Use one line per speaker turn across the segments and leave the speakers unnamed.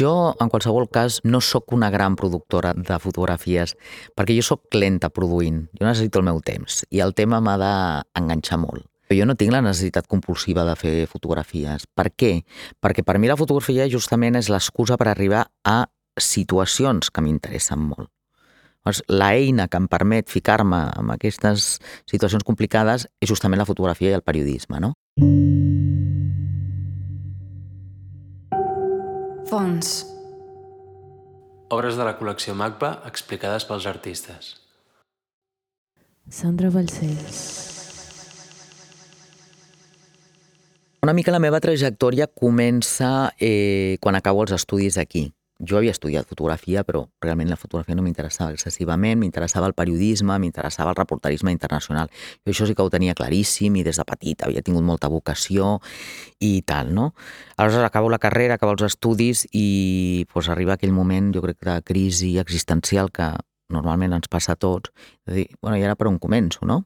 Jo, en qualsevol cas, no sóc una gran productora de fotografies, perquè jo sóc lenta produint. Jo necessito el meu temps i el tema m'ha d'enganxar molt. Jo no tinc la necessitat compulsiva de fer fotografies. Per què? Perquè per mi la fotografia justament és l'excusa per arribar a situacions que m'interessen molt. La eina que em permet ficar-me en aquestes situacions complicades és justament la fotografia i el periodisme, no?
Fons.
Obres de la col·lecció MACBA explicades pels artistes.
Sandra Balcells.
Una mica la meva trajectòria comença eh, quan acabo els estudis aquí. Jo havia estudiat fotografia, però realment la fotografia no m'interessava excessivament, m'interessava el periodisme, m'interessava el reporterisme internacional. Jo això sí que ho tenia claríssim i des de petit havia tingut molta vocació i tal, no? Aleshores acabo la carrera, acabo els estudis i pues, arriba aquell moment, jo crec, de crisi existencial que normalment ens passa a tots, de dir, bueno, i ara per on començo, no?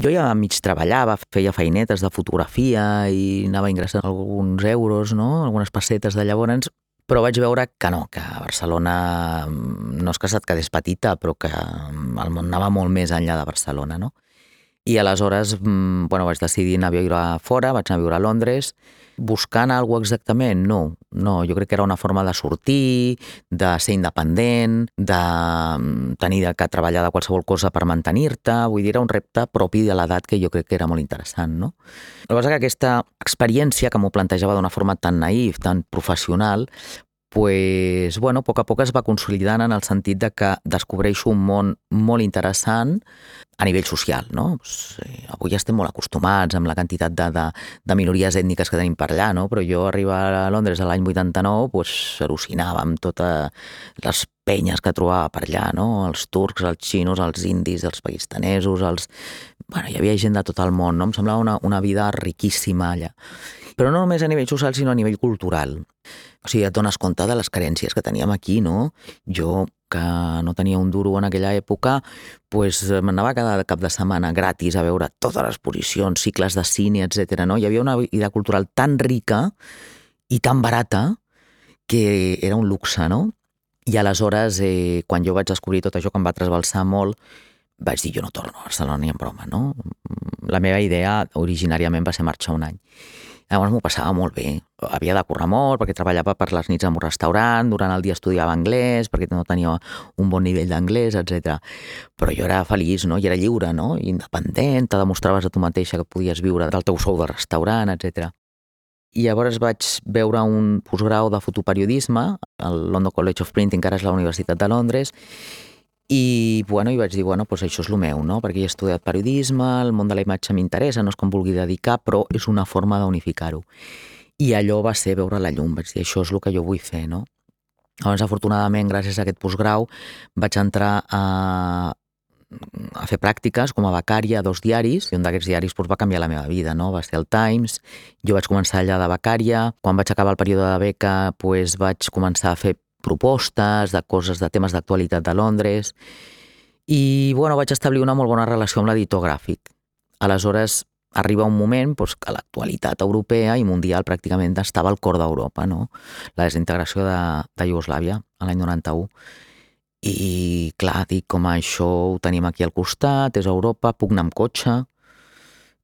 Jo ja mig treballava, feia feinetes de fotografia i anava ingressant alguns euros, no? algunes pessetes de llavors, però vaig veure que no, que Barcelona mm, no és que se't quedés petita, però que mm, el món anava molt més enllà de Barcelona, no? I aleshores, mm, bueno, vaig decidir anar a viure fora, vaig anar a viure a Londres, buscant alguna exactament? No, no, jo crec que era una forma de sortir, de ser independent, de tenir que treballar de qualsevol cosa per mantenir-te, vull dir, era un repte propi de l'edat que jo crec que era molt interessant, no? El que passa que aquesta experiència, que m'ho plantejava d'una forma tan naïf, tan professional, pues, bueno, a poc a poc es va consolidant en el sentit de que descobreixo un món molt interessant a nivell social, no? Eh, avui estem molt acostumats amb la quantitat de, de, de minories ètniques que tenim per allà, no? Però jo arribar a Londres l'any 89, pues, al·lucinava amb totes les penyes que trobava per allà, no? Els turcs, els xinos, els indis, els pakistanesos, els... Bueno, hi havia gent de tot el món, no? Em semblava una, una vida riquíssima allà. Però no només a nivell social, sinó a nivell cultural. O sigui, et dones compte de les carències que teníem aquí, no? Jo, que no tenia un duro en aquella època, pues, m'anava cada cap de setmana gratis a veure totes les posicions, cicles de cine, etc. No? Hi havia una vida cultural tan rica i tan barata que era un luxe, no? I aleshores, eh, quan jo vaig descobrir tot això que em va trasbalsar molt, vaig dir, jo no torno a Barcelona ni en broma, no? La meva idea originàriament va ser marxar un any. Llavors m'ho passava molt bé. Havia de córrer molt perquè treballava per les nits en un restaurant, durant el dia estudiava anglès perquè no tenia un bon nivell d'anglès, etc. Però jo era feliç, no? I era lliure, no? Independent, te demostraves a tu mateixa que podies viure del teu sou de restaurant, etc. I llavors vaig veure un postgrau de fotoperiodisme al London College of Printing, que ara és la Universitat de Londres, i, bueno, i vaig dir, bueno, doncs això és el meu, no? perquè he estudiat periodisme, el món de la imatge m'interessa, no és com vulgui dedicar, però és una forma d'unificar-ho. I allò va ser veure la llum, vaig dir, això és el que jo vull fer, no? Llavors, afortunadament, gràcies a aquest postgrau, vaig entrar a, a fer pràctiques com a becària a dos diaris, i un d'aquests diaris doncs, va canviar la meva vida, no? va ser el Times, jo vaig començar allà de becària, quan vaig acabar el període de beca doncs, vaig començar a fer propostes, de coses, de temes d'actualitat de Londres, i bueno, vaig establir una molt bona relació amb l'editor gràfic. Aleshores, arriba un moment doncs, que l'actualitat europea i mundial pràcticament estava al cor d'Europa, no? la desintegració de, de Iugoslàvia l'any 91. I clar, dic, com això ho tenim aquí al costat, és Europa, puc anar amb cotxe,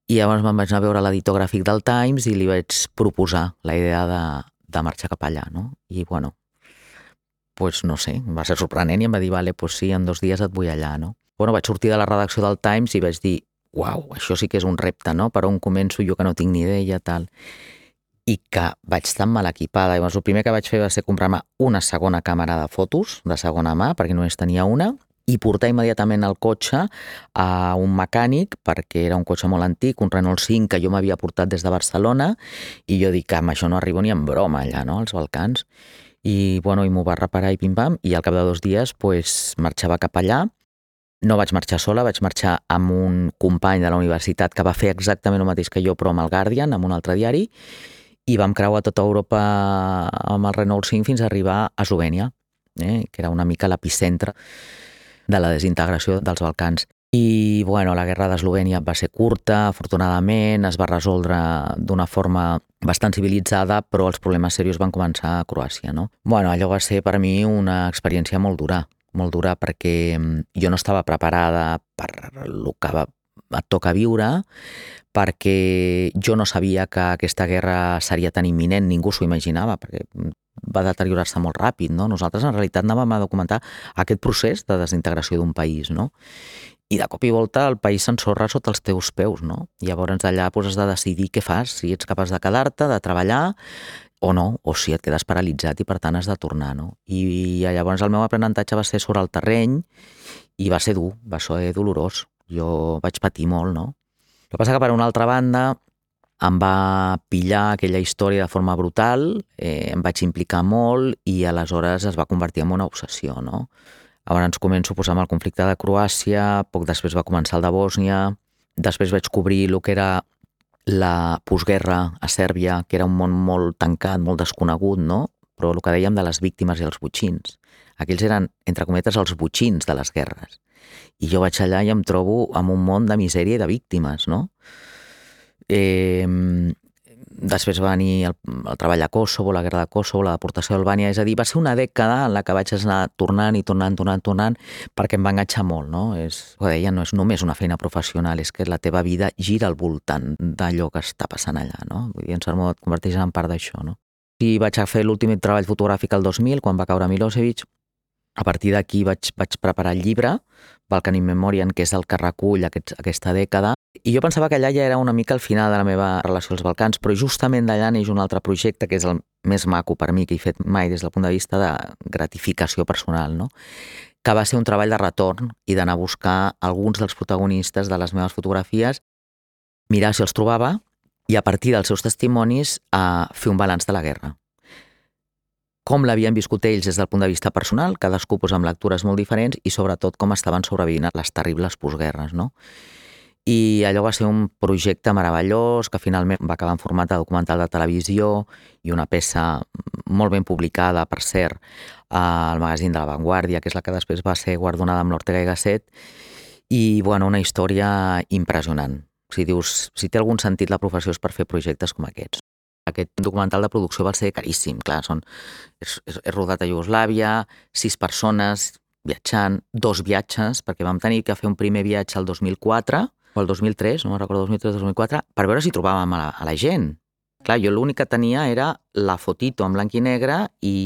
i llavors me'n vaig anar a veure l'editor gràfic del Times i li vaig proposar la idea de, de marxar cap allà, no? I bueno, pues no sé, va ser sorprenent i em va dir, vale, pues sí, en dos dies et vull allà, no? Bueno, vaig sortir de la redacció del Times i vaig dir, uau, això sí que és un repte, no? Per on començo jo que no tinc ni idea, tal. I que vaig tan mal equipada. Llavors, el primer que vaig fer va ser comprar-me una segona càmera de fotos, de segona mà, perquè només tenia una, i portar immediatament el cotxe a un mecànic, perquè era un cotxe molt antic, un Renault 5 que jo m'havia portat des de Barcelona, i jo dic que amb això no arribo ni en broma allà, no?, als Balcans i, bueno, i m'ho va reparar i pim-pam, i al cap de dos dies pues, marxava cap allà. No vaig marxar sola, vaig marxar amb un company de la universitat que va fer exactament el mateix que jo, però amb el Guardian, amb un altre diari, i vam creuar tota Europa amb el Renault 5 fins a arribar a Eslovènia, eh, que era una mica l'epicentre de la desintegració dels Balcans. I, bueno, la guerra d'Eslovènia va ser curta, afortunadament, es va resoldre d'una forma bastant civilitzada, però els problemes serios van començar a Croàcia, no? Bueno, allò va ser per mi una experiència molt dura, molt dura perquè mm, jo no estava preparada per el que va, et toca viure, perquè jo no sabia que aquesta guerra seria tan imminent, ningú s'ho imaginava, perquè va deteriorar-se molt ràpid, no? Nosaltres en realitat anàvem a documentar aquest procés de desintegració d'un país, no? I de cop i volta el país s'ensorra sota els teus peus, no? Llavors allà pues, has de decidir què fas, si ets capaç de quedar-te, de treballar o no, o si et quedes paralitzat i per tant has de tornar, no? I, i llavors el meu aprenentatge va ser sobre el terreny i va ser dur, va ser dolorós. Jo vaig patir molt, no? El que passa que per una altra banda em va pillar aquella història de forma brutal, eh, em vaig implicar molt i aleshores es va convertir en una obsessió, no? Llavors començo posar amb el conflicte de Croàcia, poc després va començar el de Bòsnia, després vaig cobrir el que era la postguerra a Sèrbia, que era un món molt tancat, molt desconegut, no? però el que dèiem de les víctimes i els butxins. Aquells eren, entre cometes, els butxins de les guerres. I jo vaig allà i em trobo amb un món de misèria i de víctimes, no? Eh, Després va venir el, el treball a Kosovo, la guerra de Kosovo, la deportació d'Albània, és a dir, va ser una dècada en la que vaig anar tornant i tornant, tornant, tornant, perquè em va enganxar molt, no? És, ho deia, no és només una feina professional, és que la teva vida gira al voltant d'allò que està passant allà, no? Vull dir, en cert et converteix en part d'això, no? I vaig fer l'últim treball fotogràfic el 2000, quan va caure Milosevic, a partir d'aquí vaig, vaig preparar el llibre, Balkan in Memoriam, que és el que recull aquest, aquesta dècada, i jo pensava que allà ja era una mica el final de la meva relació als Balcans, però justament d'allà neix un altre projecte que és el més maco per mi que he fet mai des del punt de vista de gratificació personal, no? que va ser un treball de retorn i d'anar a buscar alguns dels protagonistes de les meves fotografies, mirar si els trobava i a partir dels seus testimonis a fer un balanç de la guerra com l'havien viscut ells des del punt de vista personal, cadascú pues, amb lectures molt diferents, i sobretot com estaven sobrevivint a les terribles postguerres. No? I allò va ser un projecte meravellós que finalment va acabar en format de documental de televisió i una peça molt ben publicada, per cert, al magazín de La Vanguardia, que és la que després va ser guardonada amb l'Ortega i Gasset, i bueno, una història impressionant. Si dius, si té algun sentit la professió és per fer projectes com aquests. Aquest documental de producció va ser caríssim, clar, són, és, és, és rodat a Iugoslàvia, sis persones viatjant, dos viatges, perquè vam tenir que fer un primer viatge el 2004, o el 2003, no me'n recordo, 2003-2004, per veure si trobàvem a la, a la gent. Clar, jo l'únic que tenia era la fotito en blanc i negre i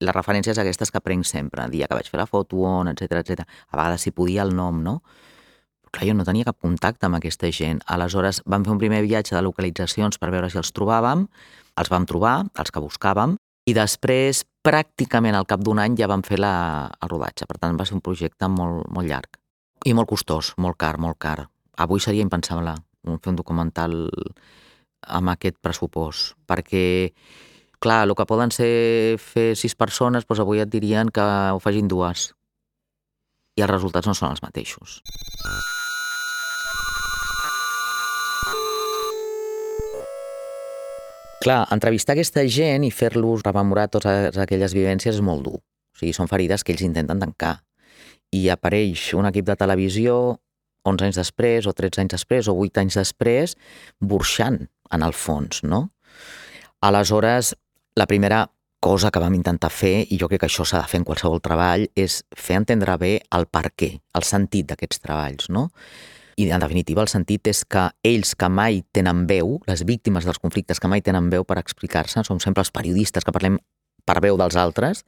les referències aquestes que prenc sempre, el dia que vaig fer la foto, on, etc etc. A vegades si podia el nom, no? clar, jo no tenia cap contacte amb aquesta gent. Aleshores vam fer un primer viatge de localitzacions per veure si els trobàvem, els vam trobar, els que buscàvem, i després, pràcticament al cap d'un any, ja vam fer la, el rodatge. Per tant, va ser un projecte molt, molt llarg. I molt costós, molt car, molt car. Avui seria impensable fer un documental amb aquest pressupost, perquè, clar, el que poden ser fer sis persones, doncs avui et dirien que ho facin dues. I els resultats no són els mateixos. Clar, entrevistar aquesta gent i fer-los rememorar totes aquelles vivències és molt dur. O sigui, són ferides que ells intenten tancar. I apareix un equip de televisió 11 anys després, o 13 anys després, o 8 anys després, burxant, en el fons, no? Aleshores, la primera cosa que vam intentar fer, i jo crec que això s'ha de fer en qualsevol treball, és fer entendre bé el per què, el sentit d'aquests treballs, no? I, en definitiva, el sentit és que ells que mai tenen veu, les víctimes dels conflictes que mai tenen veu per explicar-se, som sempre els periodistes que parlem per veu dels altres,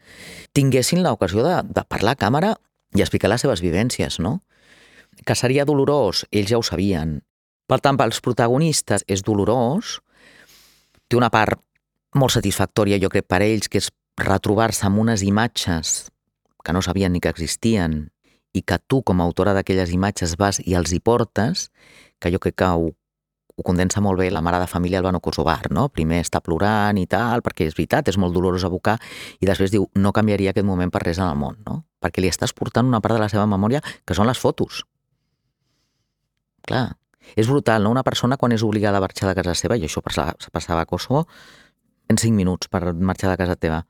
tinguessin l'ocasió de, de parlar a càmera i explicar les seves vivències, no? Que seria dolorós, ells ja ho sabien. Per tant, pels protagonistes és dolorós, té una part molt satisfactòria, jo crec, per ells, que és retrobar-se amb unes imatges que no sabien ni que existien i que tu, com a autora d'aquelles imatges, vas i els hi portes, que jo crec que ho, ho condensa molt bé la mare de família Albano Kosovar, no? Primer està plorant i tal, perquè és veritat, és molt dolorós abocar, i després diu, no canviaria aquest moment per res en el món, no? Perquè li estàs portant una part de la seva memòria, que són les fotos. Clar, és brutal, no? Una persona quan és obligada a marxar de casa seva, i això passava, passava a Kosovo, en cinc minuts per marxar de casa teva.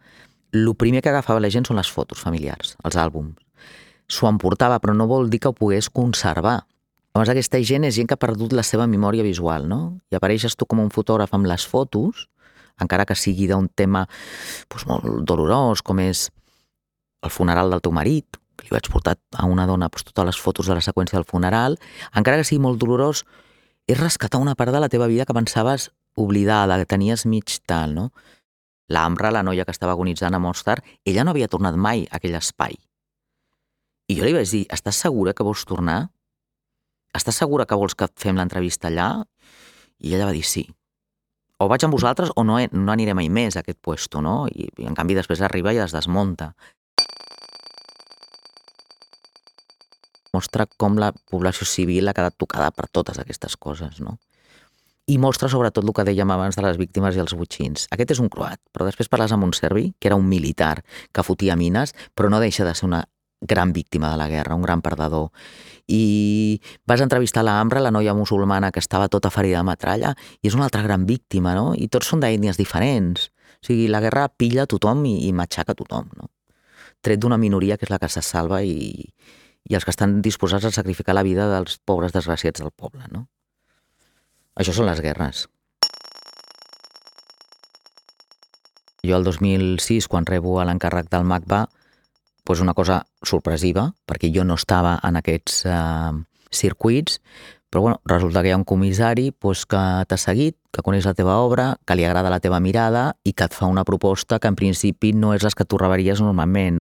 El primer que agafava la gent són les fotos familiars, els àlbums s'ho emportava, però no vol dir que ho pogués conservar. Llavors aquesta gent és gent que ha perdut la seva memòria visual, no? I apareixes tu com un fotògraf amb les fotos, encara que sigui d'un tema doncs, molt dolorós, com és el funeral del teu marit, que li vaig portar a una dona doncs, totes les fotos de la seqüència del funeral, encara que sigui molt dolorós, és rescatar una part de la teva vida que pensaves oblidada, que tenies mig tal, no? L'Amra, la noia que estava agonitzant a Mostar, ella no havia tornat mai a aquell espai. I jo li vaig dir, estàs segura que vols tornar? Estàs segura que vols que fem l'entrevista allà? I ella va dir sí. O vaig amb vosaltres o no, no aniré mai més a aquest puesto, no? I en canvi després arriba i es desmunta. Mostra com la població civil ha quedat tocada per totes aquestes coses, no? i mostra sobretot el que dèiem abans de les víctimes i els butxins. Aquest és un croat, però després parles amb un serbi, que era un militar que fotia mines, però no deixa de ser una gran víctima de la guerra, un gran perdedor. I vas entrevistar la Ambra, la noia musulmana que estava tota ferida de metralla, i és una altra gran víctima, no? I tots són d'ètnies diferents. O sigui, la guerra pilla tothom i, i matxaca tothom, no? Tret d'una minoria que és la que se salva i, i els que estan disposats a sacrificar la vida dels pobres desgraciats del poble, no? Això són les guerres. Jo el 2006, quan rebo l'encàrrec del MACBA, doncs una cosa sorpresiva, perquè jo no estava en aquests eh, circuits, però bueno, resulta que hi ha un comissari doncs, que t'ha seguit, que coneix la teva obra, que li agrada la teva mirada i que et fa una proposta que en principi no és les que tu rebaries normalment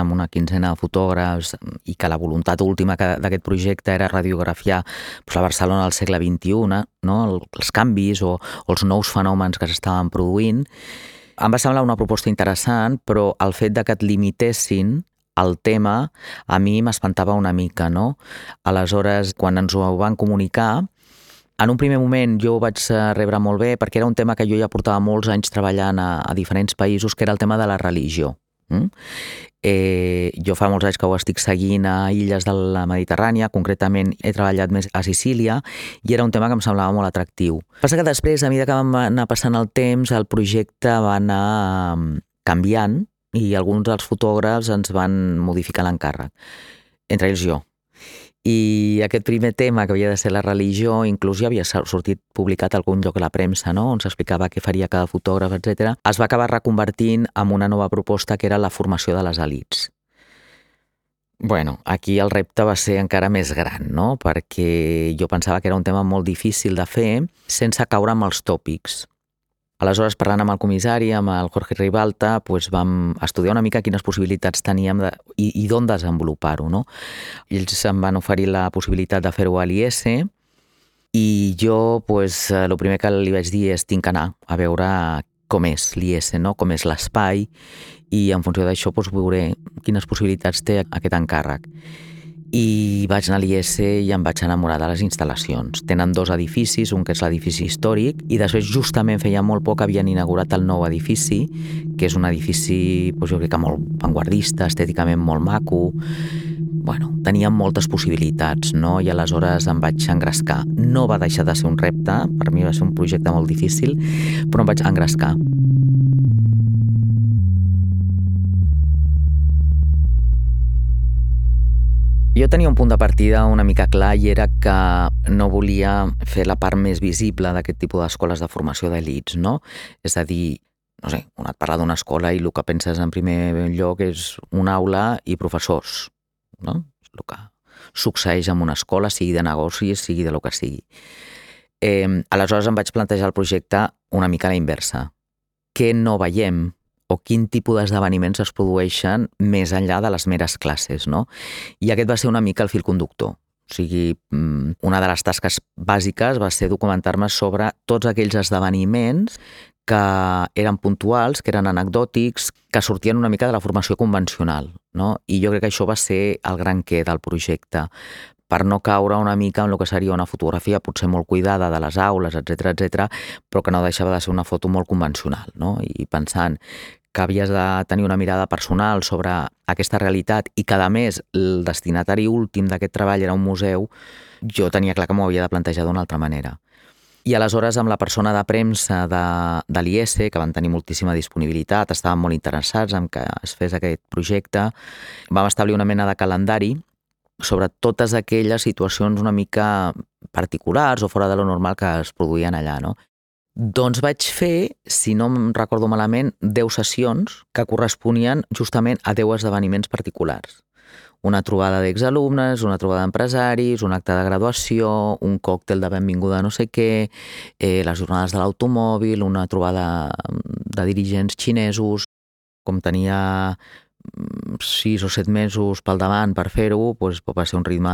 amb una quinzena de fotògrafs i que la voluntat última d'aquest projecte era radiografiar doncs, la Barcelona del segle XXI, no? els canvis o, o els nous fenòmens que s'estaven produint. Em va semblar una proposta interessant, però el fet de que et limitessin el tema a mi m'espantava una mica, no? Aleshores, quan ens ho van comunicar, en un primer moment jo ho vaig rebre molt bé perquè era un tema que jo ja portava molts anys treballant a, a diferents països, que era el tema de la religió. Mm? Eh, jo fa molts anys que ho estic seguint a illes de la Mediterrània, concretament he treballat més a Sicília i era un tema que em semblava molt atractiu. Passa que després, a mesura que vam anar passant el temps, el projecte va anar canviant i alguns dels fotògrafs ens van modificar l'encàrrec, entre ells jo. I aquest primer tema, que havia de ser la religió, inclús ja havia sortit publicat a algun lloc a la premsa, no? on s'explicava què faria cada fotògraf, etc. es va acabar reconvertint en una nova proposta que era la formació de les elites. Bueno, aquí el repte va ser encara més gran, no? perquè jo pensava que era un tema molt difícil de fer sense caure amb els tòpics. Aleshores, parlant amb el comissari, amb el Jorge Ribalta, doncs vam estudiar una mica quines possibilitats teníem de, i, i d'on desenvolupar-ho. No? Ells em van oferir la possibilitat de fer-ho a l'IS i jo, doncs, el primer que li vaig dir és tinc que anar a veure com és l'IS, no? com és l'espai, i en funció d'això doncs, veuré quines possibilitats té aquest encàrrec i vaig anar a l'IS i em vaig enamorar de les instal·lacions. Tenen dos edificis, un que és l'edifici històric i després justament feia molt poc havien inaugurat el nou edifici, que és un edifici doncs jo crec que molt vanguardista, estèticament molt maco, bueno, tenia moltes possibilitats, no? I aleshores em vaig engrescar. No va deixar de ser un repte, per mi va ser un projecte molt difícil, però em vaig engrescar. Jo tenia un punt de partida una mica clar i era que no volia fer la part més visible d'aquest tipus d'escoles de formació d'elits, no? És a dir, no sé, quan et parla d'una escola i el que penses en primer lloc és una aula i professors, no? És el que succeeix en una escola, sigui de negocis, sigui de lo que sigui. Eh, aleshores em vaig plantejar el projecte una mica a la inversa. Què no veiem o quin tipus d'esdeveniments es produeixen més enllà de les meres classes, no? I aquest va ser una mica el fil conductor. O sigui, mm, una de les tasques bàsiques va ser documentar-me sobre tots aquells esdeveniments que eren puntuals, que eren anecdòtics, que sortien una mica de la formació convencional. No? I jo crec que això va ser el gran què del projecte per no caure una mica en el que seria una fotografia potser molt cuidada de les aules, etc etc, però que no deixava de ser una foto molt convencional, no? I pensant que havies de tenir una mirada personal sobre aquesta realitat i que, a més, el destinatari últim d'aquest treball era un museu, jo tenia clar que m'ho havia de plantejar d'una altra manera. I aleshores amb la persona de premsa de, de l'IS, que van tenir moltíssima disponibilitat, estaven molt interessats en que es fes aquest projecte, vam establir una mena de calendari sobre totes aquelles situacions una mica particulars o fora de lo normal que es produïen allà, no? Doncs vaig fer, si no em recordo malament, 10 sessions que corresponien justament a 10 esdeveniments particulars. Una trobada d'exalumnes, una trobada d'empresaris, un acte de graduació, un còctel de benvinguda no sé què, eh, les jornades de l'automòbil, una trobada de dirigents xinesos, com tenia sis o set mesos pel davant per fer-ho, doncs va ser un ritme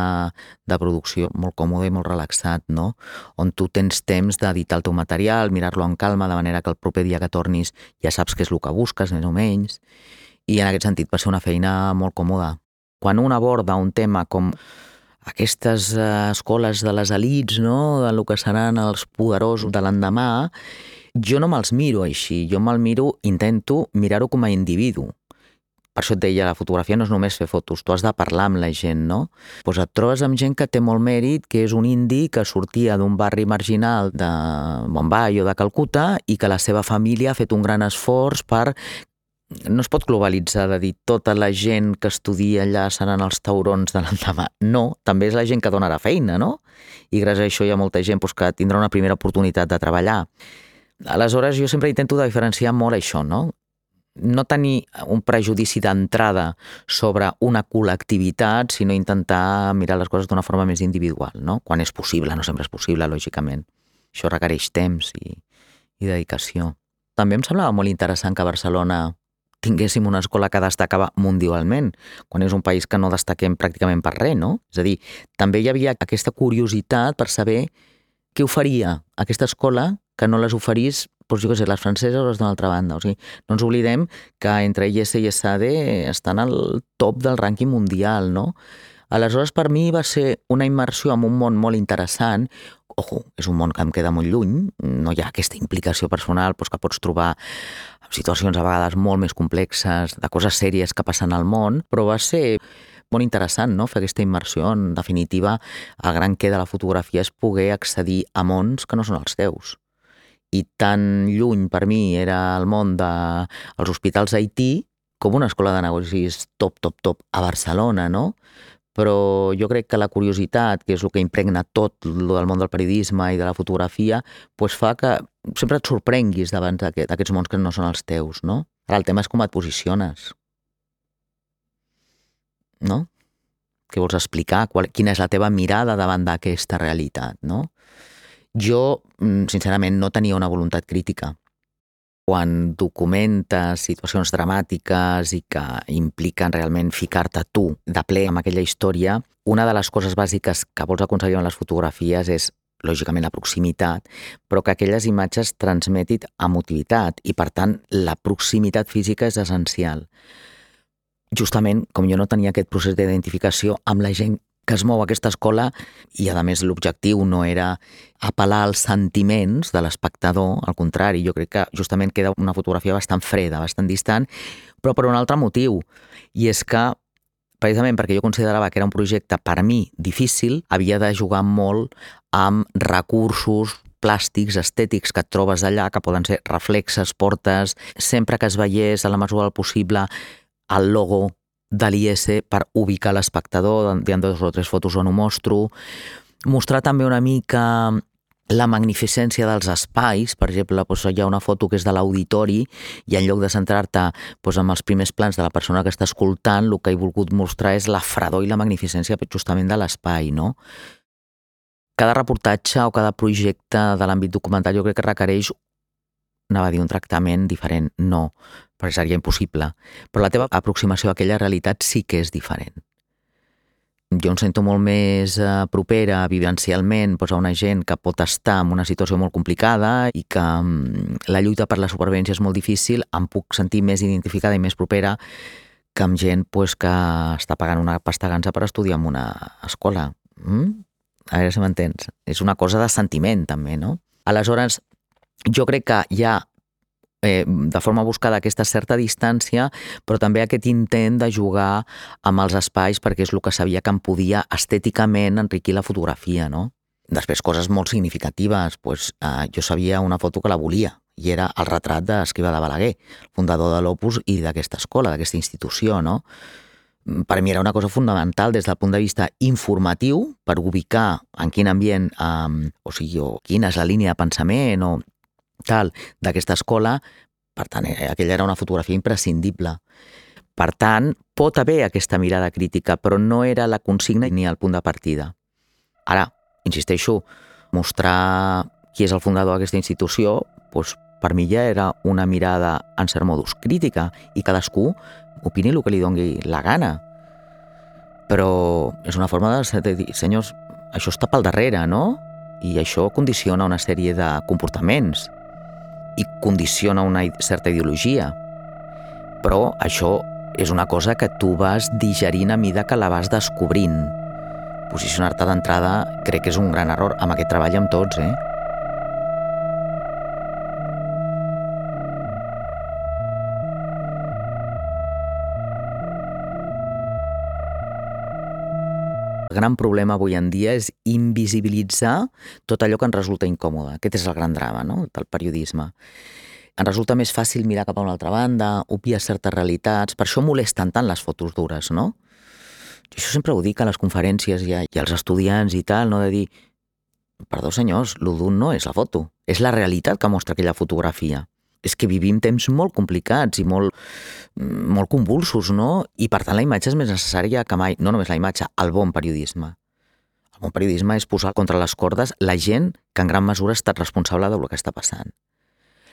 de producció molt còmode i molt relaxat, no? on tu tens temps d'editar el teu material, mirar-lo amb calma, de manera que el proper dia que tornis ja saps què és el que busques, més o menys, i en aquest sentit va ser una feina molt còmoda. Quan un aborda un tema com aquestes eh, escoles de les elites, no? de lo que seran els poderosos de l'endemà, jo no me'ls miro així, jo me'l miro, intento mirar-ho com a individu, per això et deia, la fotografia no és només fer fotos, tu has de parlar amb la gent, no? Doncs pues et trobes amb gent que té molt mèrit, que és un indi que sortia d'un barri marginal de Bombay o de Calcuta i que la seva família ha fet un gran esforç per no es pot globalitzar de dir tota la gent que estudia allà seran els taurons de l'endemà. No, també és la gent que donarà feina, no? I gràcies a això hi ha molta gent doncs, que tindrà una primera oportunitat de treballar. Aleshores, jo sempre intento diferenciar molt això, no? No tenir un prejudici d'entrada sobre una col·lectivitat, sinó intentar mirar les coses d'una forma més individual, no? quan és possible, no sempre és possible, lògicament. Això requereix temps i, i dedicació. També em semblava molt interessant que a Barcelona tinguéssim una escola que destacava mundialment, quan és un país que no destaquem pràcticament per res, no? És a dir, també hi havia aquesta curiositat per saber què oferia aquesta escola que no les oferís doncs jo què sé, les franceses o les d'una altra banda. O sigui, no ens oblidem que entre IS i SAD estan al top del rànquing mundial, no? Aleshores, per mi va ser una immersió en un món molt interessant. Ojo, és un món que em queda molt lluny, no hi ha aquesta implicació personal doncs, que pots trobar en situacions a vegades molt més complexes, de coses sèries que passen al món, però va ser molt interessant no? fer aquesta immersió. En definitiva, el gran que de la fotografia és poder accedir a mons que no són els teus i tan lluny per mi era el món dels de, hospitals Haití com una escola de negocis top, top, top a Barcelona, no? Però jo crec que la curiositat, que és el que impregna tot el del món del periodisme i de la fotografia, pues fa que sempre et sorprenguis davant d'aquests mons que no són els teus, no? Ara el tema és com et posiciones. No? Què vols explicar? Qual, quina és la teva mirada davant d'aquesta realitat, no? Jo, mm, sincerament, no tenia una voluntat crítica. Quan documentes situacions dramàtiques i que impliquen realment ficar-te tu de ple amb aquella història, una de les coses bàsiques que vols aconseguir amb les fotografies és lògicament la proximitat, però que aquelles imatges transmetin emotivitat i, per tant, la proximitat física és essencial. Justament, com jo no tenia aquest procés d'identificació amb la gent que es mou aquesta escola i, a més, l'objectiu no era apel·lar als sentiments de l'espectador, al contrari, jo crec que justament queda una fotografia bastant freda, bastant distant, però per un altre motiu, i és que precisament perquè jo considerava que era un projecte per mi difícil, havia de jugar molt amb recursos plàstics, estètics que et trobes allà, que poden ser reflexes, portes, sempre que es veiés a la mesura del possible el logo de l'IS per ubicar l'espectador, hi ha dues o tres fotos on ho mostro, mostrar també una mica la magnificència dels espais, per exemple, doncs hi ha una foto que és de l'auditori i en lloc de centrar-te doncs, amb els primers plans de la persona que està escoltant, el que he volgut mostrar és la fredor i la magnificència justament de l'espai, no? Cada reportatge o cada projecte de l'àmbit documental jo crec que requereix anava a dir un tractament diferent, no, perquè seria impossible. Però la teva aproximació a aquella realitat sí que és diferent. Jo em sento molt més eh, propera vivencialment doncs, a una gent que pot estar en una situació molt complicada i que mm, la lluita per la supervivència és molt difícil, em puc sentir més identificada i més propera que amb gent doncs, que està pagant una pasta gansa per estudiar en una escola. Mm? A veure si m'entens. És una cosa de sentiment, també, no? Aleshores, jo crec que hi ha eh, de forma buscada aquesta certa distància, però també aquest intent de jugar amb els espais perquè és el que sabia que em podia estèticament enriquir la fotografia, no? Després, coses molt significatives. Pues, eh, jo sabia una foto que la volia i era el retrat d'Escriva de Balaguer, fundador de l'Opus i d'aquesta escola, d'aquesta institució, no? per mi era una cosa fundamental des del punt de vista informatiu per ubicar en quin ambient, um, o sigui, o quina és la línia de pensament o tal d'aquesta escola, per tant, eh, aquella era una fotografia imprescindible. Per tant, pot haver aquesta mirada crítica, però no era la consigna ni el punt de partida. Ara, insisteixo, mostrar qui és el fundador d'aquesta institució, doncs, per mi ja era una mirada, en cert modus, crítica, i cadascú opini el que li dongui la gana. Però és una forma de dir, senyors, això està pel darrere, no? I això condiciona una sèrie de comportaments i condiciona una certa ideologia. Però això és una cosa que tu vas digerint a mida que la vas descobrint. Posicionar-te d'entrada crec que és un gran error. Amb aquest treball amb tots, eh? El gran problema avui en dia és invisibilitzar tot allò que ens resulta incòmode. Aquest és el gran drama no? del periodisme. Ens resulta més fàcil mirar cap a una altra banda, obviar certes realitats, per això molesten tant les fotos dures, no? Jo això sempre ho dic a les conferències i, a, i als estudiants i tal, no? de dir, perdó senyors, dur no és la foto, és la realitat que mostra aquella fotografia és que vivim temps molt complicats i molt, molt convulsos, no? I per tant la imatge és més necessària que mai, no només la imatge, el bon periodisme. El bon periodisme és posar contra les cordes la gent que en gran mesura ha estat responsable del que està passant.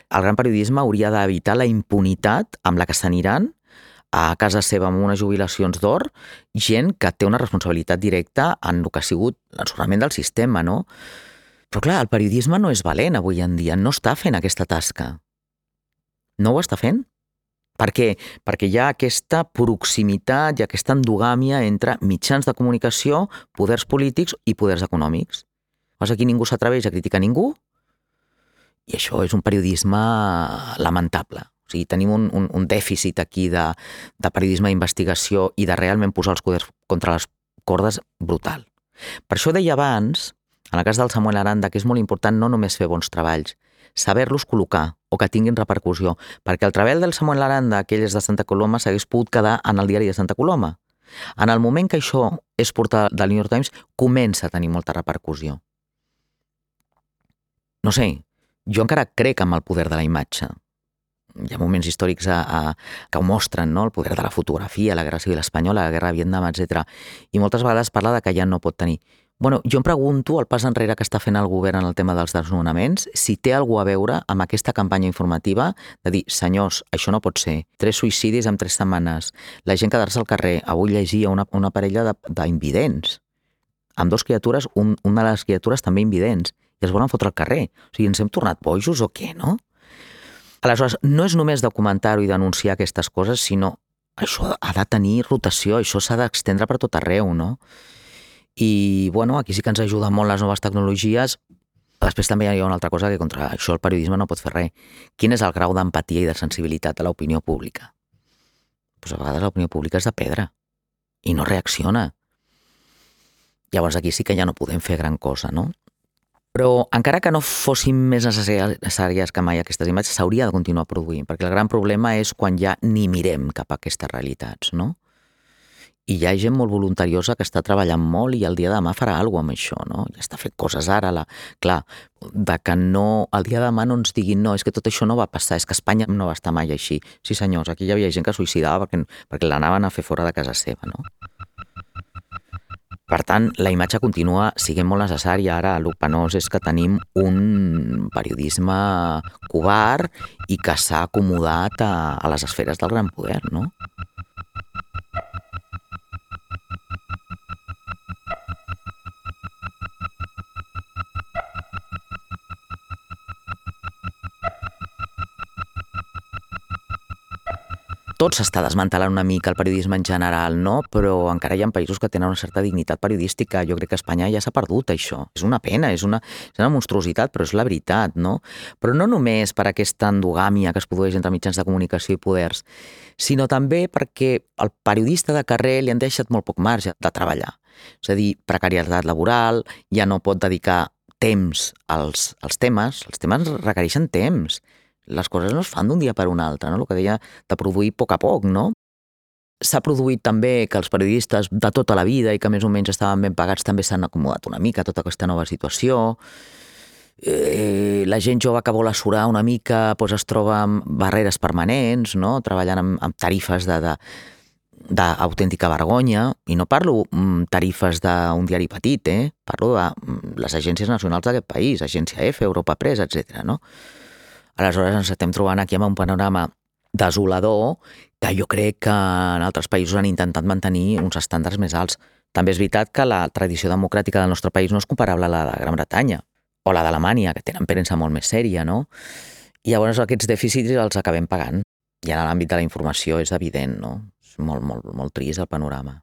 El gran periodisme hauria d'evitar la impunitat amb la que s'aniran a casa seva amb unes jubilacions d'or gent que té una responsabilitat directa en el que ha sigut l'ensorrament del sistema, no? Però clar, el periodisme no és valent avui en dia, no està fent aquesta tasca no ho està fent. Per què? Perquè hi ha aquesta proximitat i aquesta endogàmia entre mitjans de comunicació, poders polítics i poders econòmics. Llavors aquí ningú s'atreveix a criticar ningú i això és un periodisme lamentable. O sigui, tenim un, un, un dèficit aquí de, de periodisme d'investigació i de realment posar els poders contra les cordes brutal. Per això deia abans, en el cas del Samuel Aranda, que és molt important no només fer bons treballs, saber-los col·locar o que tinguin repercussió, perquè el treball del Samuel Aranda, aquell és de Santa Coloma, s'hagués pogut quedar en el diari de Santa Coloma. En el moment que això és portat del New York Times, comença a tenir molta repercussió. No sé, jo encara crec en el poder de la imatge. Hi ha moments històrics a, a, que ho mostren, no? el poder de la fotografia, la Guerra Civil Espanyola, la Guerra de Vietnam, etc. I moltes vegades parla de que ja no pot tenir. Bueno, jo em pregunto el pas enrere que està fent el govern en el tema dels desnonaments, si té algú a veure amb aquesta campanya informativa de dir, senyors, això no pot ser. Tres suïcidis en tres setmanes, la gent quedar-se al carrer. Avui llegia una, una parella d'invidents, amb dos criatures, un, una de les criatures també invidents, i els volen fotre al carrer. O sigui, ens hem tornat bojos o què, no? Aleshores, no és només documentar-ho i denunciar aquestes coses, sinó això ha de tenir rotació, això s'ha d'extendre per tot arreu, no? I, bueno, aquí sí que ens ajuda molt les noves tecnologies. Després també hi ha una altra cosa que contra això el periodisme no pot fer res. Quin és el grau d'empatia i de sensibilitat a l'opinió pública? Pues a vegades l'opinió pública és de pedra i no reacciona. Llavors aquí sí que ja no podem fer gran cosa, no? Però encara que no fossin més necessàries que mai aquestes imatges, s'hauria de continuar produint, perquè el gran problema és quan ja ni mirem cap a aquestes realitats, no? I hi ha gent molt voluntariosa que està treballant molt i el dia de demà farà alguna amb això, no? Ja està fent coses ara. La... Clar, de que no, el dia de demà no ens diguin no, és que tot això no va passar, és que Espanya no va estar mai així. Sí, senyors, aquí hi havia gent que suïcidava perquè, perquè l'anaven a fer fora de casa seva, no? Per tant, la imatge continua siguent molt necessària. Ara, el penós és que tenim un periodisme covard i que s'ha acomodat a, a les esferes del gran poder, no? Tot s'està desmantelant una mica el periodisme en general, no? però encara hi ha països que tenen una certa dignitat periodística. Jo crec que Espanya ja s'ha perdut això. És una pena, és una, és una monstruositat, però és la veritat, no? Però no només per aquesta endogàmia que es produeix entre mitjans de comunicació i poders, sinó també perquè el periodista de carrer li han deixat molt poc marge de treballar. És a dir, precarietat laboral, ja no pot dedicar temps als, als temes, els temes requereixen temps les coses no es fan d'un dia per un altre, no? el que deia de produir a poc a poc, no? s'ha produït també que els periodistes de tota la vida i que més o menys estaven ben pagats també s'han acomodat una mica a tota aquesta nova situació. Eh, la gent jove que vol assurar una mica doncs es troba amb barreres permanents, no? treballant amb, amb tarifes de, de, d'autèntica vergonya, i no parlo mm, tarifes d'un diari petit, eh? parlo de mm, les agències nacionals d'aquest país, Agència F, Europa Press, etc. No? Aleshores ens estem trobant aquí amb un panorama desolador que jo crec que en altres països han intentat mantenir uns estàndards més alts. També és veritat que la tradició democràtica del nostre país no és comparable a la de Gran Bretanya o la d'Alemanya, que tenen premsa molt més sèria, no? I llavors aquests dèficits els acabem pagant. I en l'àmbit de la informació és evident, no? És molt, molt, molt trist el panorama.